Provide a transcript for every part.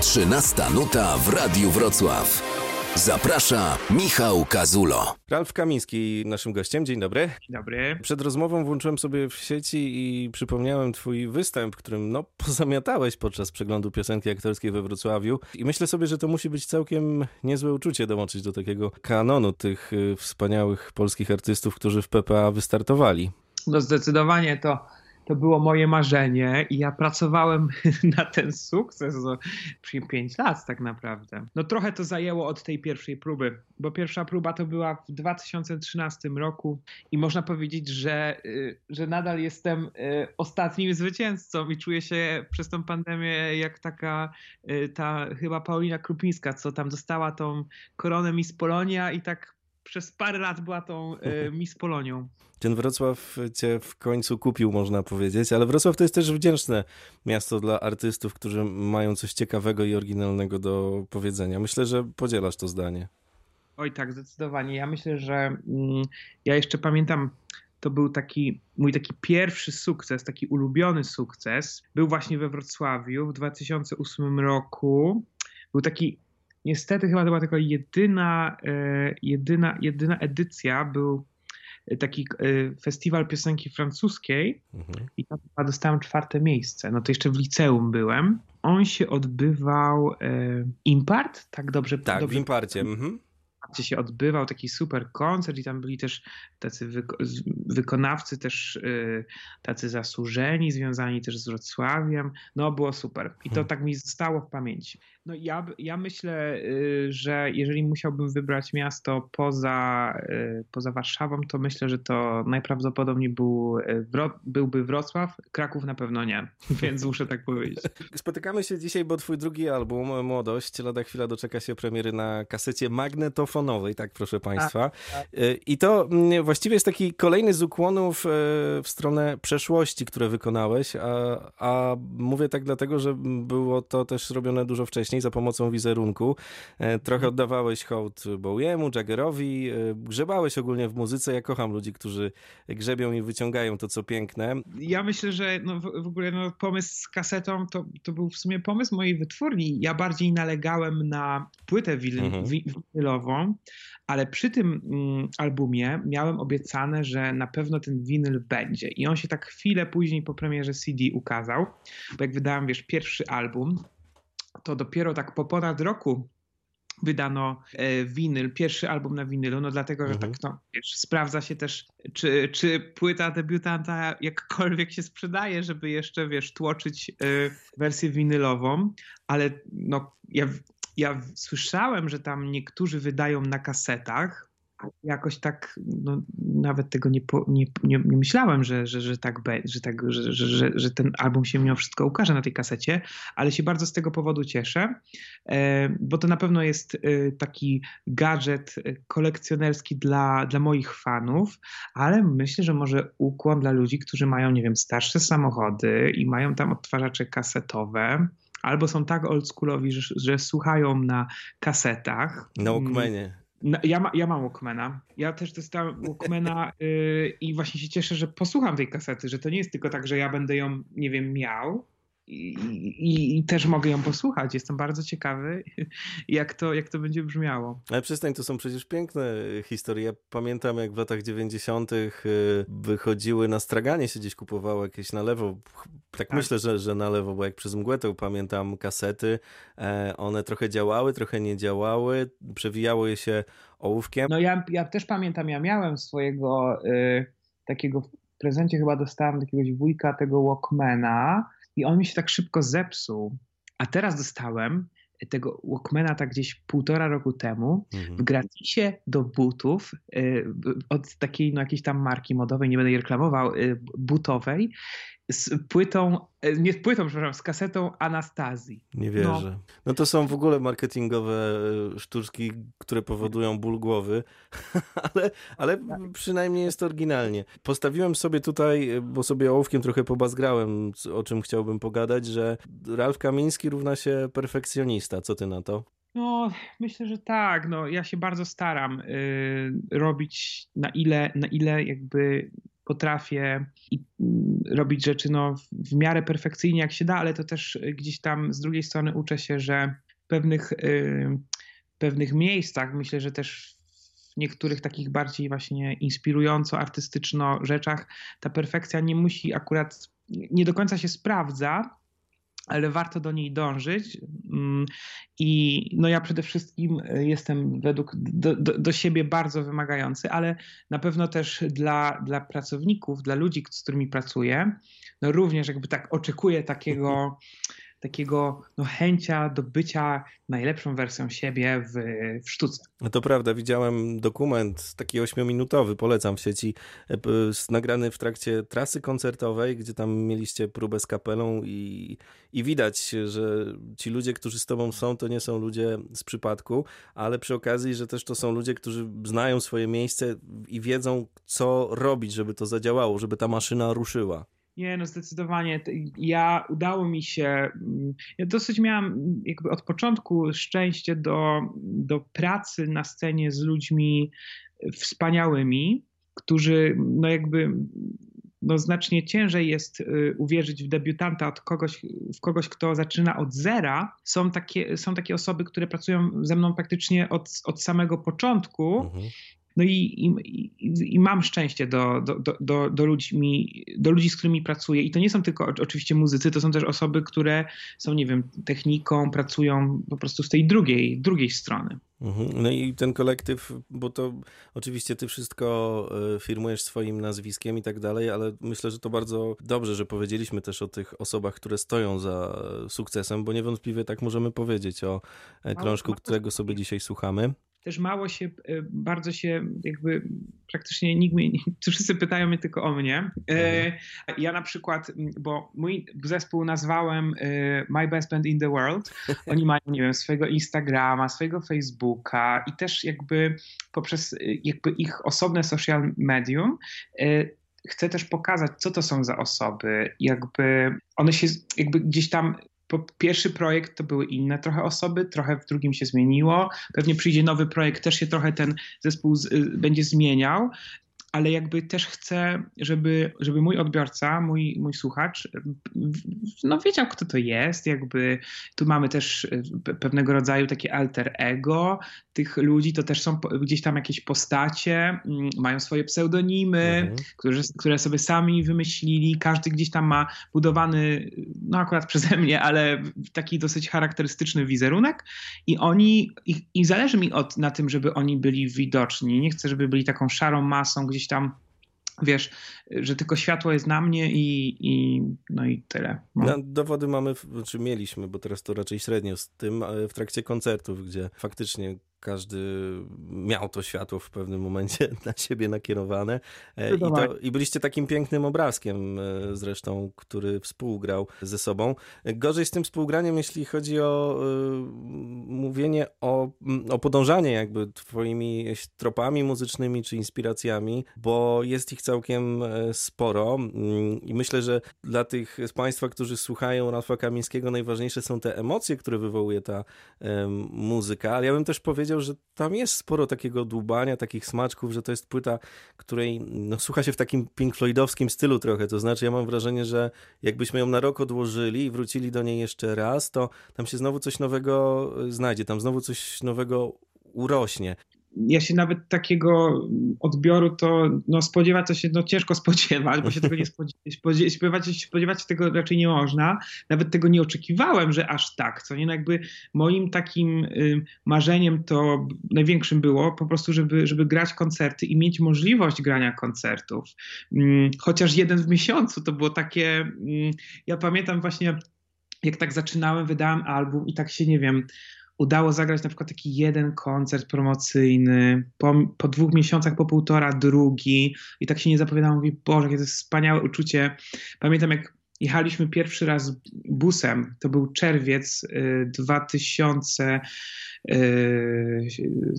13 nuta w Radiu Wrocław. Zaprasza Michał Kazulo. Ralf Kamiński naszym gościem. Dzień dobry. Dzień dobry. Przed rozmową włączyłem sobie w sieci i przypomniałem twój występ, którym no pozamiatałeś podczas przeglądu piosenki aktorskiej we Wrocławiu i myślę sobie, że to musi być całkiem niezłe uczucie dołączyć do takiego kanonu tych y, wspaniałych polskich artystów, którzy w PPA wystartowali. No zdecydowanie to to było moje marzenie i ja pracowałem na ten sukces no, 5 lat tak naprawdę. No trochę to zajęło od tej pierwszej próby, bo pierwsza próba to była w 2013 roku i można powiedzieć, że, y, że nadal jestem y, ostatnim zwycięzcą i czuję się przez tą pandemię jak taka y, ta chyba Paulina Krupińska, co tam dostała tą koronę Miss Polonia i tak przez parę lat była tą Miss Polonią. Ten Wrocław cię w końcu kupił, można powiedzieć, ale Wrocław to jest też wdzięczne miasto dla artystów, którzy mają coś ciekawego i oryginalnego do powiedzenia. Myślę, że podzielasz to zdanie. Oj, tak, zdecydowanie. Ja myślę, że mm, ja jeszcze pamiętam, to był taki mój taki pierwszy sukces, taki ulubiony sukces. Był właśnie we Wrocławiu w 2008 roku. Był taki, niestety chyba to była tylko jedyna, e, jedyna, jedyna edycja, był taki e, festiwal piosenki francuskiej mhm. i tam dostałem czwarte miejsce. No to jeszcze w liceum byłem. On się odbywał e, Impart, tak dobrze? Tak, dobrze, w Imparcie. Mhm gdzie się odbywał taki super koncert i tam byli też tacy wykonawcy też tacy zasłużeni, związani też z Wrocławiem. No było super i to hmm. tak mi zostało w pamięci. No ja, ja myślę, y, że jeżeli musiałbym wybrać miasto poza, y, poza Warszawą, to myślę, że to najprawdopodobniej był, byłby Wrocław, Kraków na pewno nie, więc muszę tak powiedzieć. Spotykamy się dzisiaj, bo twój drugi album, Młodość, lada chwila doczeka się premiery na kasecie magnetofon telefonowej, tak proszę Państwa. Y, I to mm, właściwie jest taki kolejny z ukłonów y, w stronę przeszłości, które wykonałeś, a, a mówię tak dlatego, że było to też robione dużo wcześniej za pomocą wizerunku. E, trochę mhm. oddawałeś hołd Bowiemu, Jaggerowi, y, grzebałeś ogólnie w muzyce. Ja kocham ludzi, którzy grzebią i wyciągają to, co piękne. Ja myślę, że no w, ogóle no pomysł z kasetą to, to był w sumie pomysł mojej wytwórni. Ja bardziej nalegałem na płytę mhm. winylową, ale przy tym mm, albumie miałem obiecane, że na pewno ten winyl będzie. I on się tak chwilę później po premierze CD ukazał, bo jak wydałem, wiesz, pierwszy album, to dopiero tak po ponad roku wydano e, winyl, pierwszy album na winylu, no dlatego, że mhm. tak no, wiesz, sprawdza się też, czy, czy płyta debiutanta jakkolwiek się sprzedaje, żeby jeszcze, wiesz, tłoczyć y, wersję winylową, ale no ja ja słyszałem, że tam niektórzy wydają na kasetach, jakoś tak no, nawet tego nie, nie, nie, nie, myślałem, że, że, że tak, be, że, tak że, że, że, ten album się mimo wszystko ukaże na tej kasecie, ale się bardzo z tego powodu cieszę, e, bo to na pewno jest e, taki gadżet e, kolekcjonerski dla, dla moich fanów, ale myślę, że może ukłon dla ludzi, którzy mają, nie wiem, starsze samochody i mają tam odtwarzacze kasetowe, albo są tak oldschoolowi, że, że słuchają na kasetach. Na Walkmanie. Ja, ja mam Walkmana. Ja też dostałem Walkmana yy, i właśnie się cieszę, że posłucham tej kasety, że to nie jest tylko tak, że ja będę ją, nie wiem, miał, i, i, i, też mogę ją posłuchać. Jestem bardzo ciekawy, jak to, jak to będzie brzmiało. Ale przestań, to są przecież piękne historie. Ja pamiętam, jak w latach 90. Y, wychodziły na straganie się gdzieś kupowało jakieś na lewo. Tak, tak, myślę, że, że na lewo, bo jak przez mgłę to pamiętam kasety. E, one trochę działały, trochę nie działały. Przewijało je się ołówkiem. No ja, ja też pamiętam, ja miałem swojego y, takiego w prezencie chyba dostałem jakiegoś wujka tego Walkmana i on mi się tak szybko zepsuł. A teraz dostałem tego Walkmana tak gdzieś półtora roku temu mhm. w gratisie do butów y, od takiej no jakiejś tam marki modowej, nie będę jej reklamował, y, butowej z płytą, e, nie z płytą, przepraszam, z kasetą Anastazji. Nie wierzę. No. no. to są w ogóle marketingowe e, sztuczki, które powodują ból głowy, ale, ale tak. przynajmniej jest oryginalnie. Postawiłem sobie tutaj, e, bo sobie ołówkiem trochę pobazgrałem, o czym chciałbym pogadać, że Ralf Kamiński równa się perfekcjonista. Co ty na to? No, myślę, że tak. No, ja się bardzo staram y, robić na ile, na ile jakby potrafię mm, robić rzeczy no, w miarę perfekcyjnie jak się da, ale to też gdzieś tam z drugiej strony uczę się, że w pewnych, yy, pewnych miejscach, myślę, że też w niektórych takich bardziej właśnie inspirująco, artystyczno rzeczach, ta perfekcja nie musi akurat, nie do końca się sprawdza, ale warto do niej dążyć. Mm, I no ja przede wszystkim jestem według do, do, do, siebie bardzo wymagający, ale na pewno też dla, dla pracowników, dla ludzi, z którymi pracuję, no również jakby tak oczekuję takiego takiego no, chęcia do bycia najlepszą wersją siebie w, w sztuce. No to prawda, widziałem dokument taki ośmiominutowy, polecam w sieci, e, nagrany w trakcie trasy koncertowej, gdzie tam mieliście próbę z kapelą i, i widać, że ci ludzie, którzy z tobą są, to nie są ludzie z przypadku, ale przy okazji, że też to są ludzie, którzy znają swoje miejsce i wiedzą, co robić, żeby to zadziałało, żeby ta maszyna ruszyła. Nie, no zdecydowanie. Ja udało mi się. Mm, ja dosyć miałam jakby od początku szczęście do, do pracy na scenie z ludźmi wspaniałymi, którzy no jakby no znacznie ciężej jest y, uwierzyć w debiutanta od kogoś, w kogoś, kto zaczyna od zera. Są takie, są takie osoby, które pracują ze mną praktycznie od, od samego początku. Mhm. No i, i, i, mam szczęście do, do, do, do, ludźmi, do ludzi, z którymi pracuję. I to nie są tylko oczywiście muzycy, to są też osoby, które są, nie wiem, techniką, pracują po prostu z tej drugiej, drugiej strony. Mhm. No i ten kolektyw, bo to oczywiście ty wszystko e, firmujesz swoim nazwiskiem i tak dalej, ale myślę, że to bardzo dobrze, że powiedzieliśmy też o tych osobach, które stoją za sukcesem, bo niewątpliwie tak możemy powiedzieć o e, krążku, którego sobie dzisiaj słuchamy też mało się, e, bardzo się jakby praktycznie nikt mnie, wszyscy pytają mnie tylko o mnie. E, mhm. Ja na przykład, bo mój zespół nazwałem e, My Best Band in the World. Oni mają, nie wiem, swojego Instagrama, swojego Facebooka i też jakby poprzez jakby ich osobne social medium chcę też pokazać, co to są za osoby. Jakby one się jakby gdzieś tam pierwszy projekt to były inne trochę osoby, trochę w drugim się zmieniło. Pewnie przyjdzie nowy projekt, też się trochę ten zespół z, y, będzie zmieniał ale jakby też chcę, żeby, żeby mój odbiorca, mój, mój słuchacz, no wiedział, kto to jest. Jakby tu mamy też e, pewnego rodzaju takie alter ego tych ludzi, to też są gdzieś tam jakieś postacie, mm, mają swoje pseudonimy, mhm. które, które sobie sami wymyślili. Każdy gdzieś tam ma budowany, no akurat przeze mnie, ale taki dosyć charakterystyczny wizerunek i oni, i, i zależy mi od, na tym, żeby oni byli widoczni. Nie chcę, żeby byli taką szarą masą gdzieś tam wiesz, że tylko światło jest na mnie i, i no i tyle. No. No, dowody mamy, czy znaczy mieliśmy, bo teraz to raczej średnio z tym w trakcie koncertów, gdzie faktycznie każdy miał to światło w pewnym momencie na siebie nakierowane. E, I, to, i byliście takim pięknym obrazkiem e, zresztą, który współgrał ze sobą. Gorzej z tym współgraniem, jeśli chodzi o mówienie o, o podążanie jakby twoimi tropami muzycznymi czy inspiracjami, bo jest ich całkiem sporo. I myślę, że dla tych z Państwa, którzy słuchają Ralfa Kamińskiego najważniejsze są te emocje, które wywołuje ta muzyka, ale ja bym też powiedział, powiedział, że tam jest sporo takiego dłubania, takich smaczków, że to jest płyta, której no, słucha się w takim Pink Floydowskim stylu trochę. To znaczy, ja mam wrażenie, że jakbyśmy ją na rok odłożyli i wrócili do niej jeszcze raz, to tam się znowu coś nowego znajdzie, tam znowu coś nowego urośnie ja się nawet takiego odbioru to no, spodziewać to się no, ciężko spodziewać, bo się tego nie spodziewać, spodziewać, spodziewać tego raczej nie można. Nawet tego nie oczekiwałem, że aż tak, co nie? No jakby moim takim y, marzeniem to największym było po prostu, żeby, żeby grać koncerty i mieć możliwość grania koncertów. Mm, chociaż jeden w miesiącu to było takie, mm, ja pamiętam właśnie jak tak zaczynałem, wydałem album i tak się, nie wiem, udało zagrać na przykład taki jeden koncert promocyjny, po, po dwóch miesiącach, po półtora drugi i tak się nie zapowiadało, mówi, Boże, jakie to jest wspaniałe uczucie. Pamiętam jak jechaliśmy pierwszy raz busem, to był czerwiec y, 2000, y,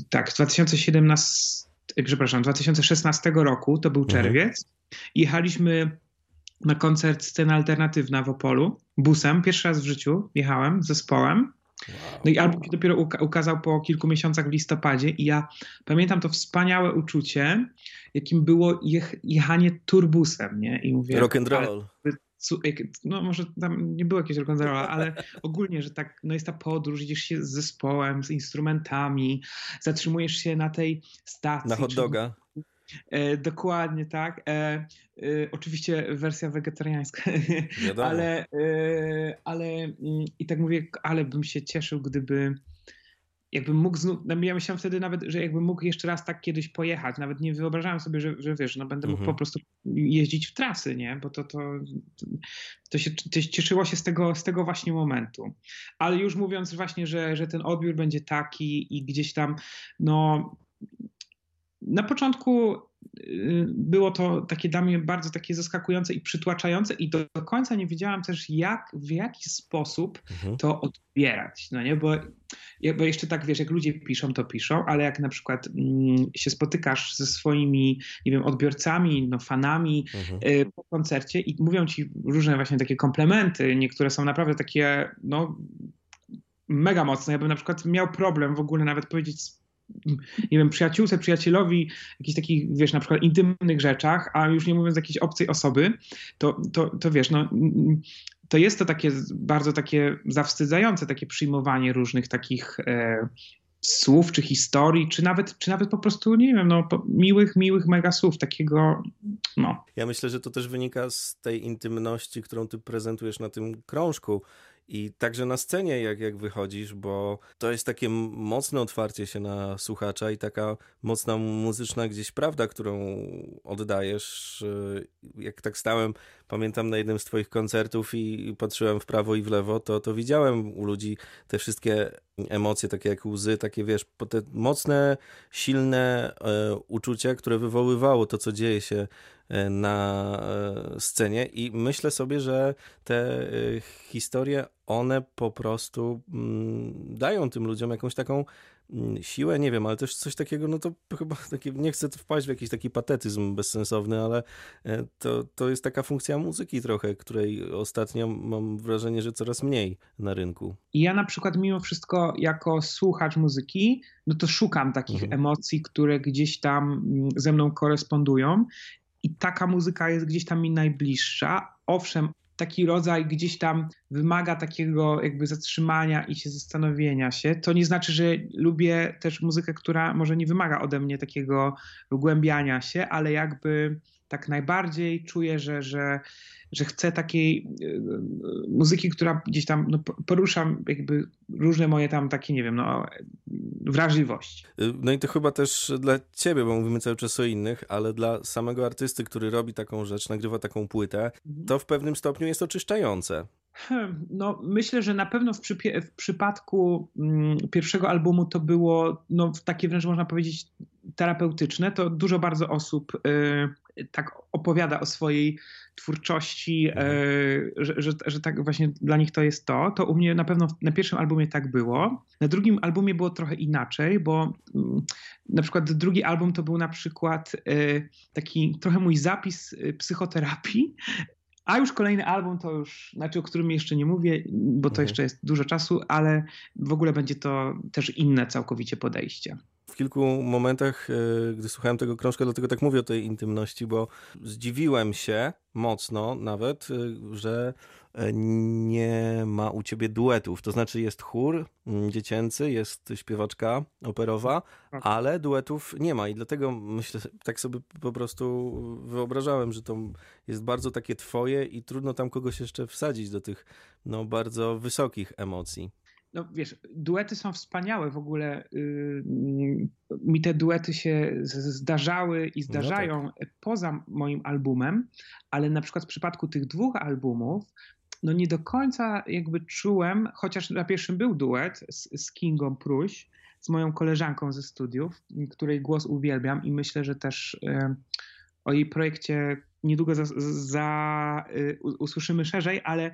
tak, 2017, y, przepraszam, 2016 roku, to był mhm. czerwiec. Jechaliśmy na koncert Scena Alternatywna w Opolu busem, pierwszy raz w życiu jechałem z zespołem. No i album się dopiero ukazał po kilku miesiącach w listopadzie i ja pamiętam to wspaniałe uczucie, jakim było jechanie turbusem, nie? I mówię... Rock and roll no może tam nie było jakiegoś rock'n'rolla, ale ogólnie, że tak, no jest ta podróż, idziesz się z zespołem, z instrumentami, zatrzymujesz się na tej stacji. Na hot doga. E, dokładnie tak. E, e, oczywiście wersja wegetariańska, ale, e, ale mm, i tak mówię, ale bym się cieszył, gdyby jakbym mógł znów, no ja myślałem wtedy nawet, że jakbym mógł jeszcze raz tak kiedyś pojechać, nawet nie wyobrażałem sobie, że, że wiesz, no będę mógł mhm. po prostu jeździć w trasy, nie, bo to, to, to się to cieszyło się z tego, z tego właśnie momentu. Ale już mówiąc właśnie, że, że ten odbiór będzie taki i gdzieś tam, no na początku y, było to takie dla mnie bardzo takie zaskakujące i przytłaczające i do, do końca nie wiedziałam też jak, w jaki sposób mhm. to odbierać, no nie, bo, bo jeszcze tak wiesz, jak ludzie piszą, to piszą, ale jak na przykład mm, się spotykasz ze swoimi, nie wiem, odbiorcami, no fanami mhm. y, po koncercie i mówią ci różne właśnie takie komplementy, niektóre są naprawdę takie, no mega mocne. Ja bym na przykład miał problem w ogóle nawet powiedzieć nie wiem, przyjaciółce, przyjacielowi jakichś takich, wiesz, na przykład intymnych rzeczach, a już nie mówiąc jakiejś obcej osoby, to, to, to wiesz, no to jest to takie bardzo takie zawstydzające, takie przyjmowanie różnych takich e, słów, czy historii, czy nawet, czy nawet po prostu, nie wiem, no, miłych, miłych mega słów, takiego, no. Ja myślę, że to też wynika z tej intymności, którą ty prezentujesz na tym krążku, i także na scenie, jak, jak wychodzisz, bo to jest takie mocne otwarcie się na słuchacza i taka mocna muzyczna gdzieś prawda, którą oddajesz. Jak tak stałem, pamiętam na jednym z Twoich koncertów i patrzyłem w prawo i w lewo, to, to widziałem u ludzi te wszystkie emocje, takie jak łzy, takie wiesz, te mocne, silne e, uczucia, które wywoływało to, co dzieje się e, na e, scenie i myślę sobie, że te e, historie, one po prostu mm, dają tym ludziom jakąś taką Mm, siłę, nie wiem, ale też coś takiego, no to chyba takie, nie chcę wpaść w jakiś taki patetyzm bezsensowny, ale e, to, to jest taka funkcja muzyki trochę, której ostatnio mam wrażenie, że coraz mniej na rynku. Ja na przykład mimo wszystko jako słuchacz muzyki, no to szukam takich mhm. emocji, które gdzieś tam mm, ze mną korespondują i taka muzyka jest gdzieś tam mi najbliższa. Owszem, taki rodzaj gdzieś tam wymaga takiego jakby zatrzymania i się zastanowienia się. To nie znaczy, że lubię też muzykę, która może nie wymaga ode mnie takiego wgłębiania się, ale jakby tak najbardziej czuję, że, że, że chcę takiej e, e, muzyki, która gdzieś tam no, poruszam jakby różne moje tam takie, nie wiem, no, wrażliwości. Y, no i to chyba też dla ciebie, bo mówimy cały czas o innych, ale dla samego artysty, który robi taką rzecz, nagrywa taką płytę, mhm. to w pewnym stopniu jest oczyszczające. Hmm, no, myślę, że na pewno w, w przypadku mm, pierwszego albumu to było no, takie wręcz można powiedzieć terapeutyczne. To dużo bardzo osób y, tak opowiada o swojej twórczości, y, że, że, że, tak właśnie dla nich to jest to. To u mnie na pewno na pierwszym albumie tak było. Na drugim albumie było trochę inaczej, bo y, na przykład drugi album to był na przykład y, taki trochę mój zapis y, psychoterapii, a już kolejny album to już, znaczy o którym jeszcze nie mówię, bo to mhm. jeszcze jest dużo czasu, ale w ogóle będzie to też inne całkowicie podejście. W kilku momentach, e, gdy słuchałem tego krążka, dlatego tak mówię o tej intymności, bo zdziwiłem się mocno nawet, e, że nie ma u ciebie duetów. To znaczy jest chór mm, dziecięcy, jest śpiewaczka operowa, tak. ale duetów nie ma i dlatego myślę, tak sobie po prostu wyobrażałem, że to jest bardzo takie twoje i trudno tam kogoś jeszcze wsadzić do tych no, bardzo wysokich emocji no wiesz, duety są wspaniałe w ogóle. Yy, mi te duety się zdarzały i zdarzają no tak. poza moim albumem, ale na przykład w przypadku tych dwóch albumów no nie do końca jakby czułem, chociaż na pierwszym był duet z, z Kingą Pruś, z moją koleżanką ze studiów, której głos uwielbiam i myślę, że też y, o jej projekcie niedługo za, za y, usłyszymy szerzej, ale y,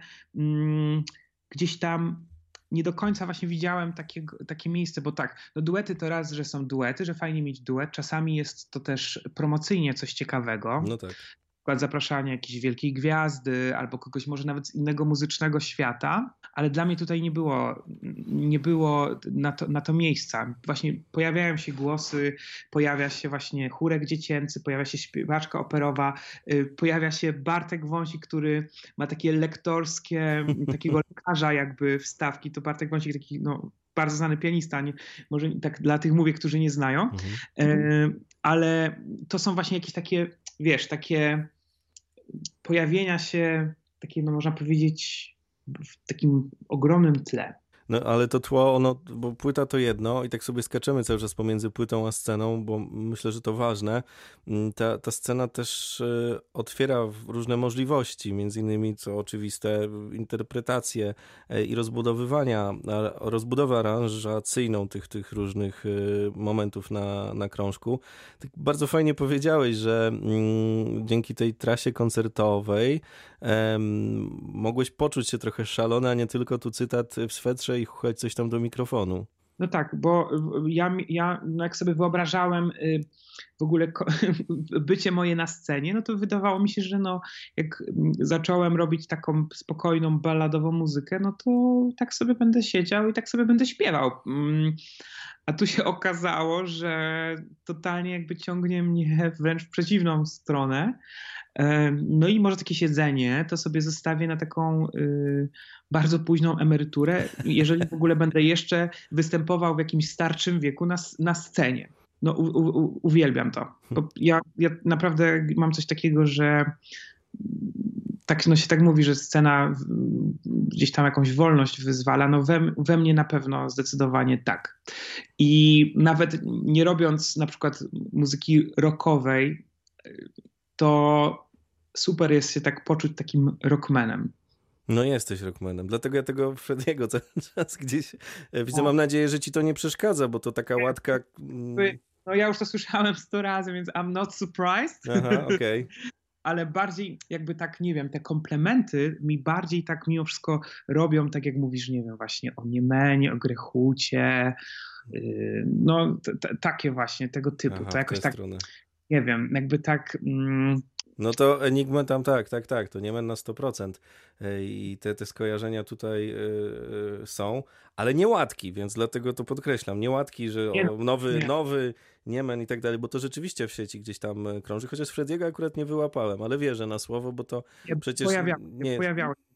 gdzieś tam nie do końca właśnie widziałem takie, takie miejsce, bo tak, no duety to raz, że są duety, że fajnie mieć duet, czasami jest to też promocyjnie coś ciekawego. No tak przykład zapraszania jakiejś wielkiej gwiazdy albo kogoś może nawet z innego muzycznego świata, ale dla mnie tutaj nie było, nie było na to, na to miejsca. Właśnie pojawiają się głosy, pojawia się właśnie chórek dziecięcy, pojawia się śpiewaczka operowa, y, pojawia się Bartek Wąsik, który ma takie lektorskie, takiego lekarza jakby wstawki. To Bartek Wąsik taki no, bardzo znany pianista, nie, może tak dla tych mówię, którzy nie znają, mhm. E, ale to są właśnie jakieś takie, wiesz, takie pojawienia się, takie, no można powiedzieć, w takim ogromnym tle. No ale to tło, ono, bo płyta to jedno i tak sobie skaczemy cały czas pomiędzy płytą a sceną, bo myślę, że to ważne. Mm, ta, ta scena też e, otwiera różne możliwości, między innymi, co oczywiste, interpretacje e, i rozbudowywania, rozbudowę aranżacyjną tych, tych różnych e, momentów na, na krążku. Tak bardzo fajnie powiedziałeś, że mm, dzięki tej trasie koncertowej mogłeś poczuć się trochę szalony, a nie tylko tu cytat w swetrze i chuchać coś tam do mikrofonu. No tak, bo ja, ja no jak sobie wyobrażałem y, w ogóle bycie moje na scenie, no to wydawało mi się, że no, jak zacząłem robić taką spokojną, balladową muzykę, no to tak sobie będę siedział i tak sobie będę śpiewał. Mm, a tu się okazało, że totalnie jakby ciągnie mnie wręcz w przeciwną stronę. No i może takie siedzenie to sobie zostawię na taką y, bardzo późną emeryturę, jeżeli w ogóle będę jeszcze występował w jakimś starszym wieku na, na scenie. No u, u, uwielbiam to. Bo ja, ja naprawdę mam coś takiego, że tak no się tak mówi, że scena gdzieś tam jakąś wolność wyzwala, no we, we mnie na pewno zdecydowanie tak. I nawet nie robiąc na przykład muzyki rockowej, to super jest się tak poczuć takim rockmanem. No jesteś rockmanem, dlatego ja tego Frediego cały czas gdzieś e, widzę. Mam nadzieję, że ci to nie przeszkadza, bo to taka łatka... Mm. No ja już to słyszałem sto razy, więc I'm not surprised. Aha, okej. Okay. Ale bardziej jakby tak, nie wiem, te komplementy mi bardziej tak mimo wszystko robią, tak jak mówisz, nie wiem, właśnie o Niemenie, o Grechucie, yy, no takie właśnie, tego typu. Aha, to jakoś tak, strony. nie wiem, jakby tak... Mm, no to Enigma tam tak, tak, tak, to Niemen na 100% e, i te, te skojarzenia tutaj y, są, ale niełatki, więc dlatego to podkreślam, niełatki, że nie, o, nowy, nie. nowy Niemen i tak dalej, bo to rzeczywiście w sieci gdzieś tam krąży, chociaż Frediego akurat nie wyłapałem, ale wierzę na słowo, bo to nie, przecież pojawia, nie,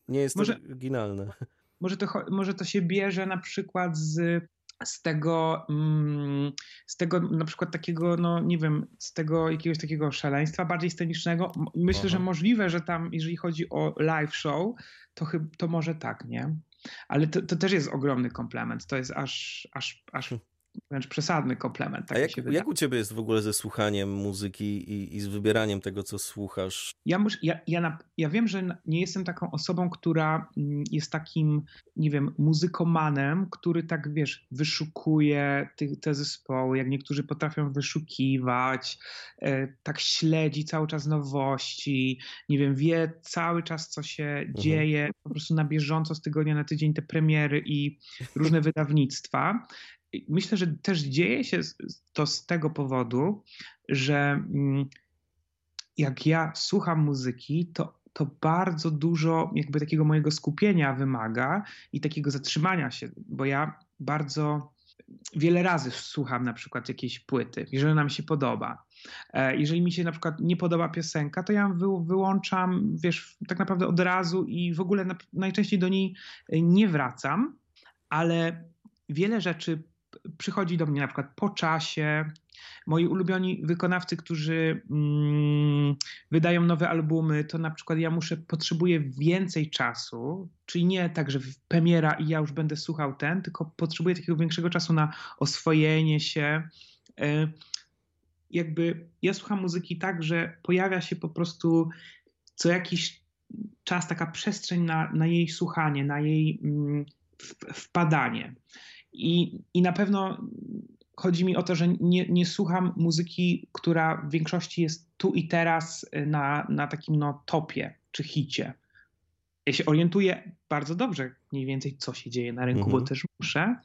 nie jest może, oryginalne. Może to, może to się bierze na przykład z z tego, mm, z tego na przykład takiego, no nie wiem, z tego jakiegoś takiego szaleństwa bardziej scenicznego. Myślę, Aha. że możliwe, że tam, jeżeli chodzi o live show, to, chyba, to może tak, nie? Ale to, to też jest ogromny komplement. To jest aż, aż, aż hm wręcz przesadny komplement. Tak A jak, jak u ciebie jest w ogóle ze słuchaniem muzyki i, i z wybieraniem tego, co słuchasz? Ja, muszę, ja, ja, na, ja wiem, że nie jestem taką osobą, która mm, jest takim, nie wiem, muzykomanem, który tak, wiesz, wyszukuje te, te zespoły, jak niektórzy potrafią wyszukiwać, e, tak śledzi cały czas nowości, nie wiem, wie cały czas, co się mhm. dzieje, po prostu na bieżąco z tygodnia na tydzień te premiery i różne wydawnictwa myślę, że też dzieje się to z tego powodu, że mm, jak ja słucham muzyki, to, to bardzo dużo jakby takiego mojego skupienia wymaga i takiego zatrzymania się, bo ja bardzo wiele razy słucham na przykład jakiejś płyty, jeżeli nam się podoba. E, jeżeli mi się na przykład nie podoba piosenka, to ja ją wyłączam, wiesz, tak naprawdę od razu i w ogóle najczęściej do niej nie wracam, ale wiele rzeczy przychodzi do mnie na przykład po czasie. Moi ulubioni wykonawcy, którzy mm, wydają nowe albumy, to na przykład ja muszę, potrzebuję więcej czasu, czyli nie tak, że premiera i ja już będę słuchał ten, tylko potrzebuję takiego większego czasu na oswojenie się. E, jakby ja słucham muzyki tak, że pojawia się po prostu co jakiś czas taka przestrzeń na, na jej słuchanie, na jej mm, wpadanie. I, I na pewno chodzi mi o to, że nie, nie słucham muzyki, która w większości jest tu i teraz na, na takim no, topie czy hicie. Ja się orientuję bardzo dobrze mniej więcej, co się dzieje na rynku, mhm. bo też muszę,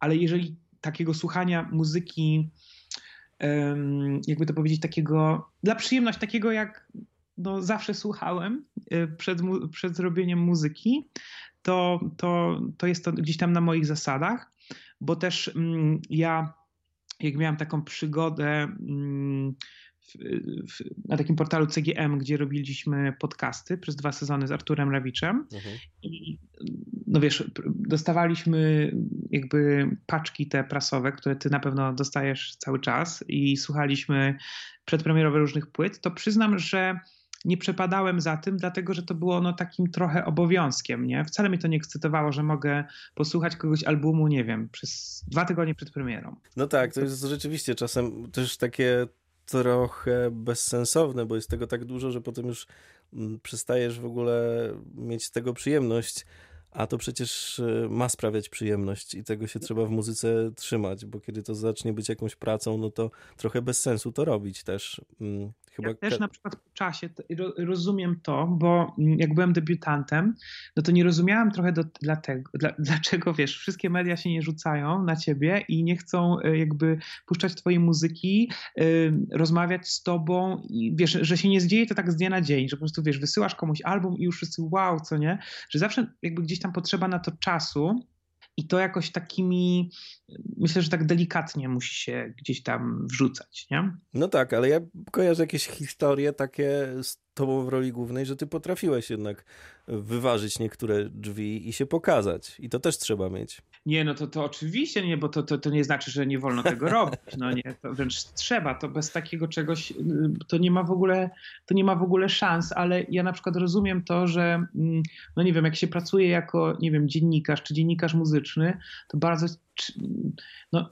ale jeżeli takiego słuchania muzyki, jakby to powiedzieć, takiego dla przyjemności, takiego jak no, zawsze słuchałem y, przed, przed zrobieniem muzyki, to, to, to jest to gdzieś tam na moich zasadach, bo też mm, ja, jak miałem taką przygodę mm, w, w, na takim portalu CGM, gdzie robiliśmy podcasty przez dwa sezony z Arturem Rawiczem. Mhm. I, no wiesz, dostawaliśmy jakby paczki te prasowe, które ty na pewno dostajesz cały czas i słuchaliśmy przedpremierowe różnych płyt, to przyznam, że nie przepadałem za tym, dlatego że to było no, takim trochę obowiązkiem. Nie? Wcale mnie to nie ekscytowało, że mogę posłuchać kogoś albumu, nie wiem, przez dwa tygodnie przed premierą. No tak, to jest rzeczywiście czasem też takie trochę bezsensowne, bo jest tego tak dużo, że potem już mm, przestajesz w ogóle mieć z tego przyjemność. A to przecież y, ma sprawiać przyjemność i tego się trzeba w muzyce trzymać, bo kiedy to zacznie być jakąś pracą, no to trochę bez sensu to robić też. Chyba... Ja też na przykład w czasie rozumiem to, bo mm, jak byłem debiutantem, no to nie rozumiałem trochę do, dlatego, dla, dlaczego, wiesz, wszystkie media się nie rzucają na ciebie i nie chcą y, jakby puszczać twojej muzyki, y, rozmawiać z tobą i wiesz, że się nie zdzieje to tak z dnia na dzień, że po prostu, wiesz, wysyłasz komuś album i już wszyscy wow, co nie? Że zawsze jakby gdzieś tam potrzeba na to czasu, i to jakoś takimi, myślę, że tak delikatnie musi się gdzieś tam wrzucać, nie? No tak, ale ja kojarzę jakieś historie takie z tobą w roli głównej, że ty potrafiłeś jednak wyważyć niektóre drzwi i się pokazać. I to też trzeba mieć. Nie, no to, to oczywiście nie, bo to, to, to nie znaczy, że nie wolno tego robić. No nie, to wręcz trzeba. To bez takiego czegoś to nie ma w ogóle, to nie ma w ogóle szans, ale ja na przykład rozumiem to, że mm, no nie wiem, jak się pracuje jako, nie wiem, dziennikarz czy dziennikarz muzyczny, to bardzo no,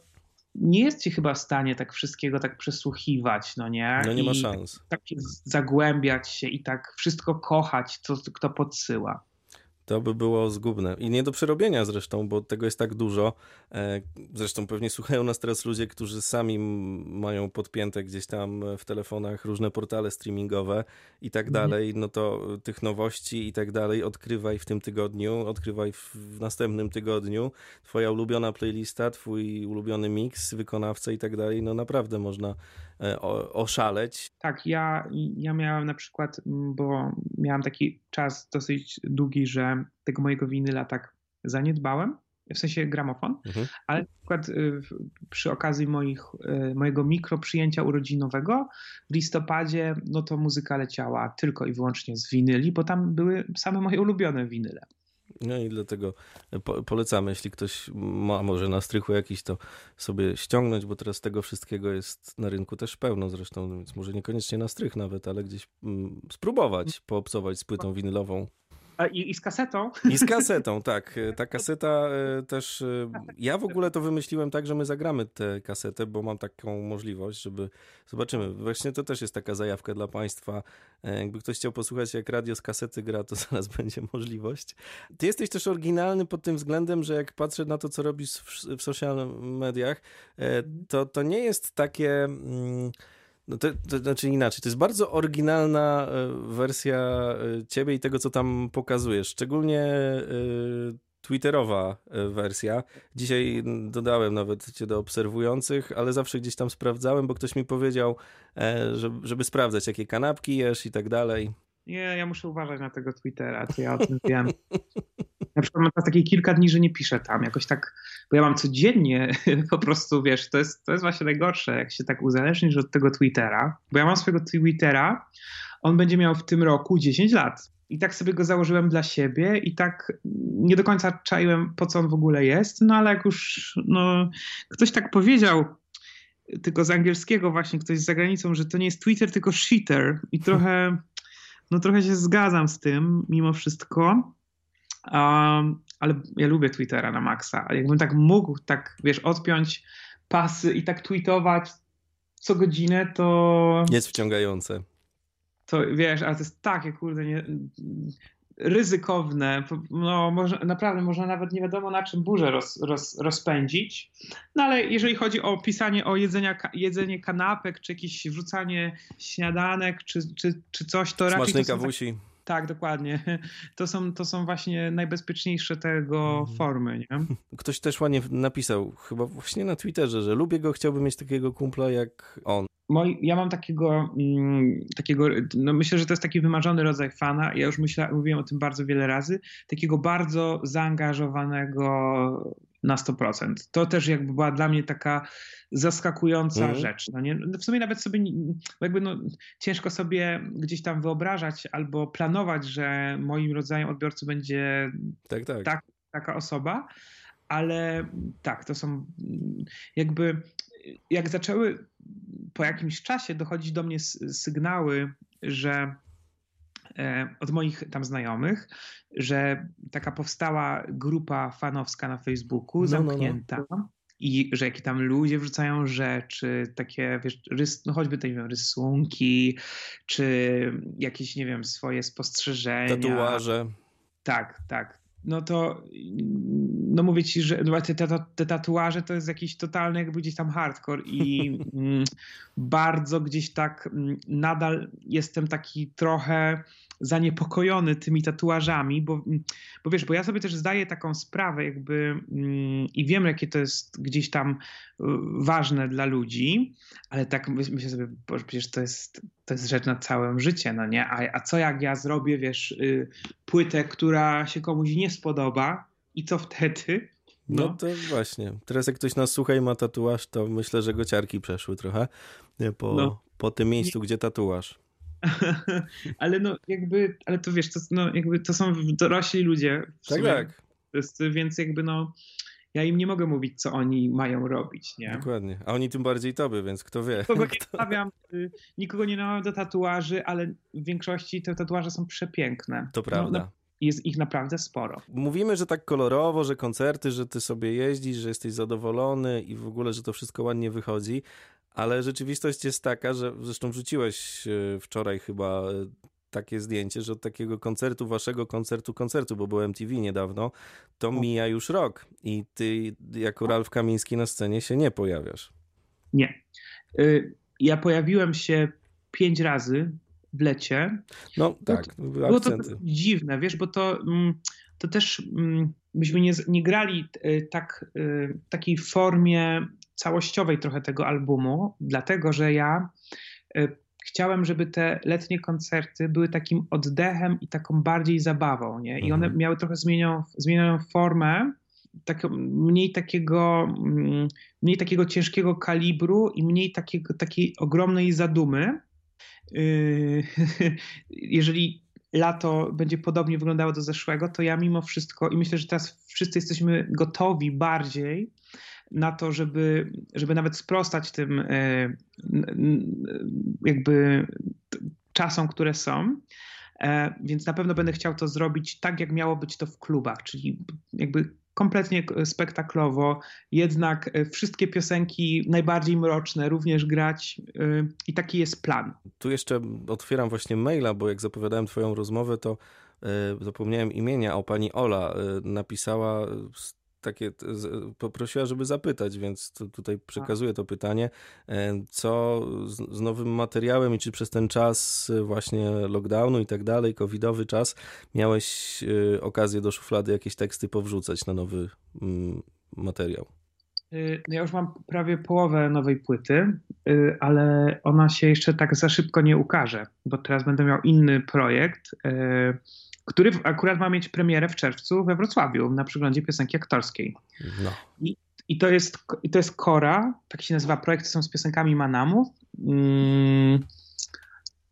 nie jest się chyba w stanie tak wszystkiego tak przesłuchiwać, no nie? No nie ma szans. Tak, tak zagłębiać się i tak wszystko kochać, co kto podsyła. To by było zgubne. I nie do przerobienia zresztą, bo tego jest tak dużo. E, zresztą pewnie słuchają nas teraz ludzie, którzy sami mają podpięte gdzieś tam w telefonach różne portale streamingowe i tak mhm. dalej. No to tych nowości i tak dalej odkrywaj w tym tygodniu, odkrywaj w następnym tygodniu. Twoja ulubiona playlista, twój ulubiony mix, wykonawca i tak dalej. No naprawdę można oszaleć. Tak, ja, ja miałem na przykład, bo miałem taki czas dosyć długi, że tego mojego winyla tak zaniedbałem, w sensie gramofon, mhm. ale na przykład y, przy okazji moich, y, mojego mikroprzyjęcia urodzinowego w listopadzie, no to muzyka leciała tylko i wyłącznie z winyli, bo tam były same moje ulubione winyle. No i dlatego po, polecamy, jeśli ktoś ma może na strychu jakiś, to sobie ściągnąć, bo teraz tego wszystkiego jest na rynku też pełno zresztą, więc może niekoniecznie na strych nawet, ale gdzieś mm, spróbować, poobcować z płytą winylową. I, I, z kasetą? I z kasetą, tak. Ta kaseta e, też. E, ja w ogóle to wymyśliłem tak, że my zagramy tę kasetę, bo mam taką możliwość, żeby. Zobaczymy. Właśnie to też jest taka zajawka dla Państwa. E, jakby ktoś chciał posłuchać, jak radio z kasety gra, to zaraz będzie możliwość. Ty jesteś też oryginalny pod tym względem, że jak patrzę na to, co robisz w, w social mediach, to, to nie jest takie. Mm, no to, to, znaczy inaczej, to jest bardzo oryginalna e, wersja e, ciebie i tego, co tam pokazujesz. Szczególnie e, twitterowa wersja. Dzisiaj dodałem nawet cię do obserwujących, ale zawsze gdzieś tam sprawdzałem, bo ktoś mi powiedział, żeby, żeby sprawdzać, jakie kanapki jesz i tak dalej. Nie, ja muszę uważać na tego Twittera, co ja o tym wiem. Na przykład mam takie kilka dni, że nie piszę tam, jakoś tak, bo ja mam codziennie po prostu, wiesz, to jest, to jest właśnie najgorsze, jak się tak uzależnisz od tego Twittera, bo ja mam swojego Twittera, on będzie miał w tym roku 10 lat. I tak sobie go założyłem dla siebie i tak nie do końca czaiłem, po co on w ogóle jest, no ale jak już no, ktoś tak powiedział, tylko z angielskiego właśnie, ktoś z zagranicą, że to nie jest Twitter, tylko shitter i trochę no trochę się zgadzam z tym mimo wszystko, um, ale ja lubię Twittera na maksa. Jakbym tak mógł, tak wiesz, odpiąć pasy i tak tweetować co godzinę, to... Jest wciągające. To wiesz, ale to jest takie, kurde, nie, ryzykowne. No, może, naprawdę można nawet nie wiadomo na czym burzę roz, roz, rozpędzić. No ale jeżeli chodzi o pisanie o jedzenia, jedzenie kanapek, czy jakieś wrzucanie śniadanek, czy, czy, czy coś, to Smacznej raczej... kawusi. Tak, dokładnie. To są, to są właśnie najbezpieczniejsze tego mhm. formy. Nie? Ktoś też ładnie napisał, chyba właśnie na Twitterze, że lubię go, chciałbym mieć takiego kumpla jak on. Moi, ja mam takiego, mm, takiego, no myślę, że to jest taki wymarzony rodzaj fana. Ja już myślę, mówiłem o tym bardzo wiele razy. Takiego bardzo zaangażowanego na 100%. To też jakby była dla mnie taka zaskakująca mm. rzecz. No nie? No w sumie nawet sobie jakby no, ciężko sobie gdzieś tam wyobrażać albo planować, że moim rodzajem odbiorcy będzie tak, tak. Tak, taka osoba, ale tak, to są jakby jak zaczęły po jakimś czasie dochodzić do mnie sygnały, że od moich tam znajomych, że taka powstała grupa fanowska na Facebooku, zamknięta. No, no, no. I że jakie tam ludzie wrzucają rzeczy, takie, wiesz, rys, no choćby te, nie wiem, rysunki, czy jakieś, nie wiem, swoje spostrzeżenia. Tatuaże. Tak, tak no to no mówię ci, że no te, te, te, tatuaże to jest jakiś totalny jakby gdzieś tam hardcore i mm, bardzo gdzieś tak mm, nadal jestem taki trochę zaniepokojony tymi tatuażami, bo, bo wiesz, bo ja sobie też zdaję taką sprawę jakby mm, i wiem, jakie to jest gdzieś tam y, ważne dla ludzi, ale tak myślę sobie, bo przecież to jest, to jest rzecz na całe życie, no nie? A, a co jak ja zrobię, wiesz, y, płytę, która się komuś nie spodoba i co wtedy? No. no to właśnie. Teraz jak ktoś nas słucha i ma tatuaż, to myślę, że go ciarki przeszły trochę po, no. po tym miejscu, gdzie tatuaż. ale no jakby, ale to wiesz, to, no, jakby to są dorośli ludzie. Tak, tak. Więc jakby no, ja im nie mogę mówić, co oni mają robić, nie? Dokładnie. A oni tym bardziej tobie, więc kto wie. Nikogo nie stawiam, y, nikogo nie namawiam do tatuaży, ale w większości te tatuaże są przepiękne. To prawda. No, jest ich naprawdę sporo. Mówimy, że tak kolorowo, że koncerty, że ty sobie jeździsz, że jesteś zadowolony i w ogóle, że to wszystko ładnie wychodzi, ale rzeczywistość jest taka, że zresztą wrzuciłeś e, wczoraj chyba e, takie zdjęcie, że od takiego koncertu, waszego koncertu, koncertu, bo był MTV niedawno, to mija już rok i ty jako Ralf Kamiński na scenie się nie pojawiasz. Nie. Y, ja pojawiłem się pięć razy w lecie. No tak, było to, dziwne, wiesz, bo to, mm, to też mm, myśmy nie, nie grali tak, w takiej formie całościowej trochę tego albumu, dlatego że ja y, chciałem, żeby te letnie koncerty były takim oddechem i taką bardziej zabawą, nie? I one mhm. miały trochę zmienioną, zmienioną formę, tak, mniej, takiego, mm, mniej takiego ciężkiego kalibru i mniej takiego, takiej ogromnej zadumy. Y, jeżeli lato będzie podobnie wyglądało do zeszłego, to ja mimo wszystko i myślę, że teraz wszyscy jesteśmy gotowi bardziej na to, żeby, żeby nawet sprostać tym e, jakby czasom, które są. E, więc na pewno będę chciał to zrobić tak, jak miało być to w klubach, czyli jakby kompletnie spektaklowo, jednak e, wszystkie piosenki najbardziej mroczne również grać i taki jest plan. Tu jeszcze otwieram właśnie maila, bo jak zapowiadałem twoją rozmowę, to zapomniałem imienia, o pani Ola napisała takie poprosiła, żeby zapytać, więc tutaj przekazuję to pytanie. E, co z, z, nowym materiałem i czy przez ten czas właśnie lockdownu i tak dalej, covidowy czas, miałeś e, okazję do szuflady jakieś teksty powrzucać na nowy mm, materiał? Y, ja już mam prawie połowę nowej płyty, ale ona się jeszcze tak za szybko nie ukaże, bo teraz będę miał inny projekt który akurat ma mieć premierę w czerwcu we Wrocławiu na przeglądzie piosenki aktorskiej. No. I, I, to jest, I to jest Kora, tak się nazywa projekt, są z piosenkami Manamu. Mm,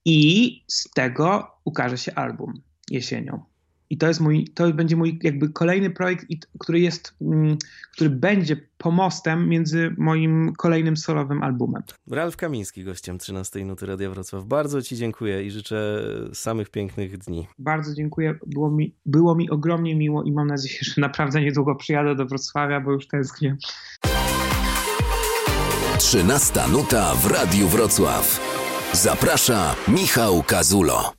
I z tego ukaże się album jesienią. I to jest mój, to będzie mój jakby kolejny projekt, który jest, mm, który będzie pomostem między moim kolejnym solowym albumem. Ralf Kamiński, gościem 13 Nuty Radia Wrocław. Bardzo Ci dziękuję i życzę samych pięknych dni. Bardzo dziękuję. Było mi, było mi ogromnie miło i mam nadzieję, że naprawdę niedługo przyjadę do Wrocławia, bo już tęsknię. 13 Nuta w Radiu Wrocław. Zaprasza Michał Kazulo.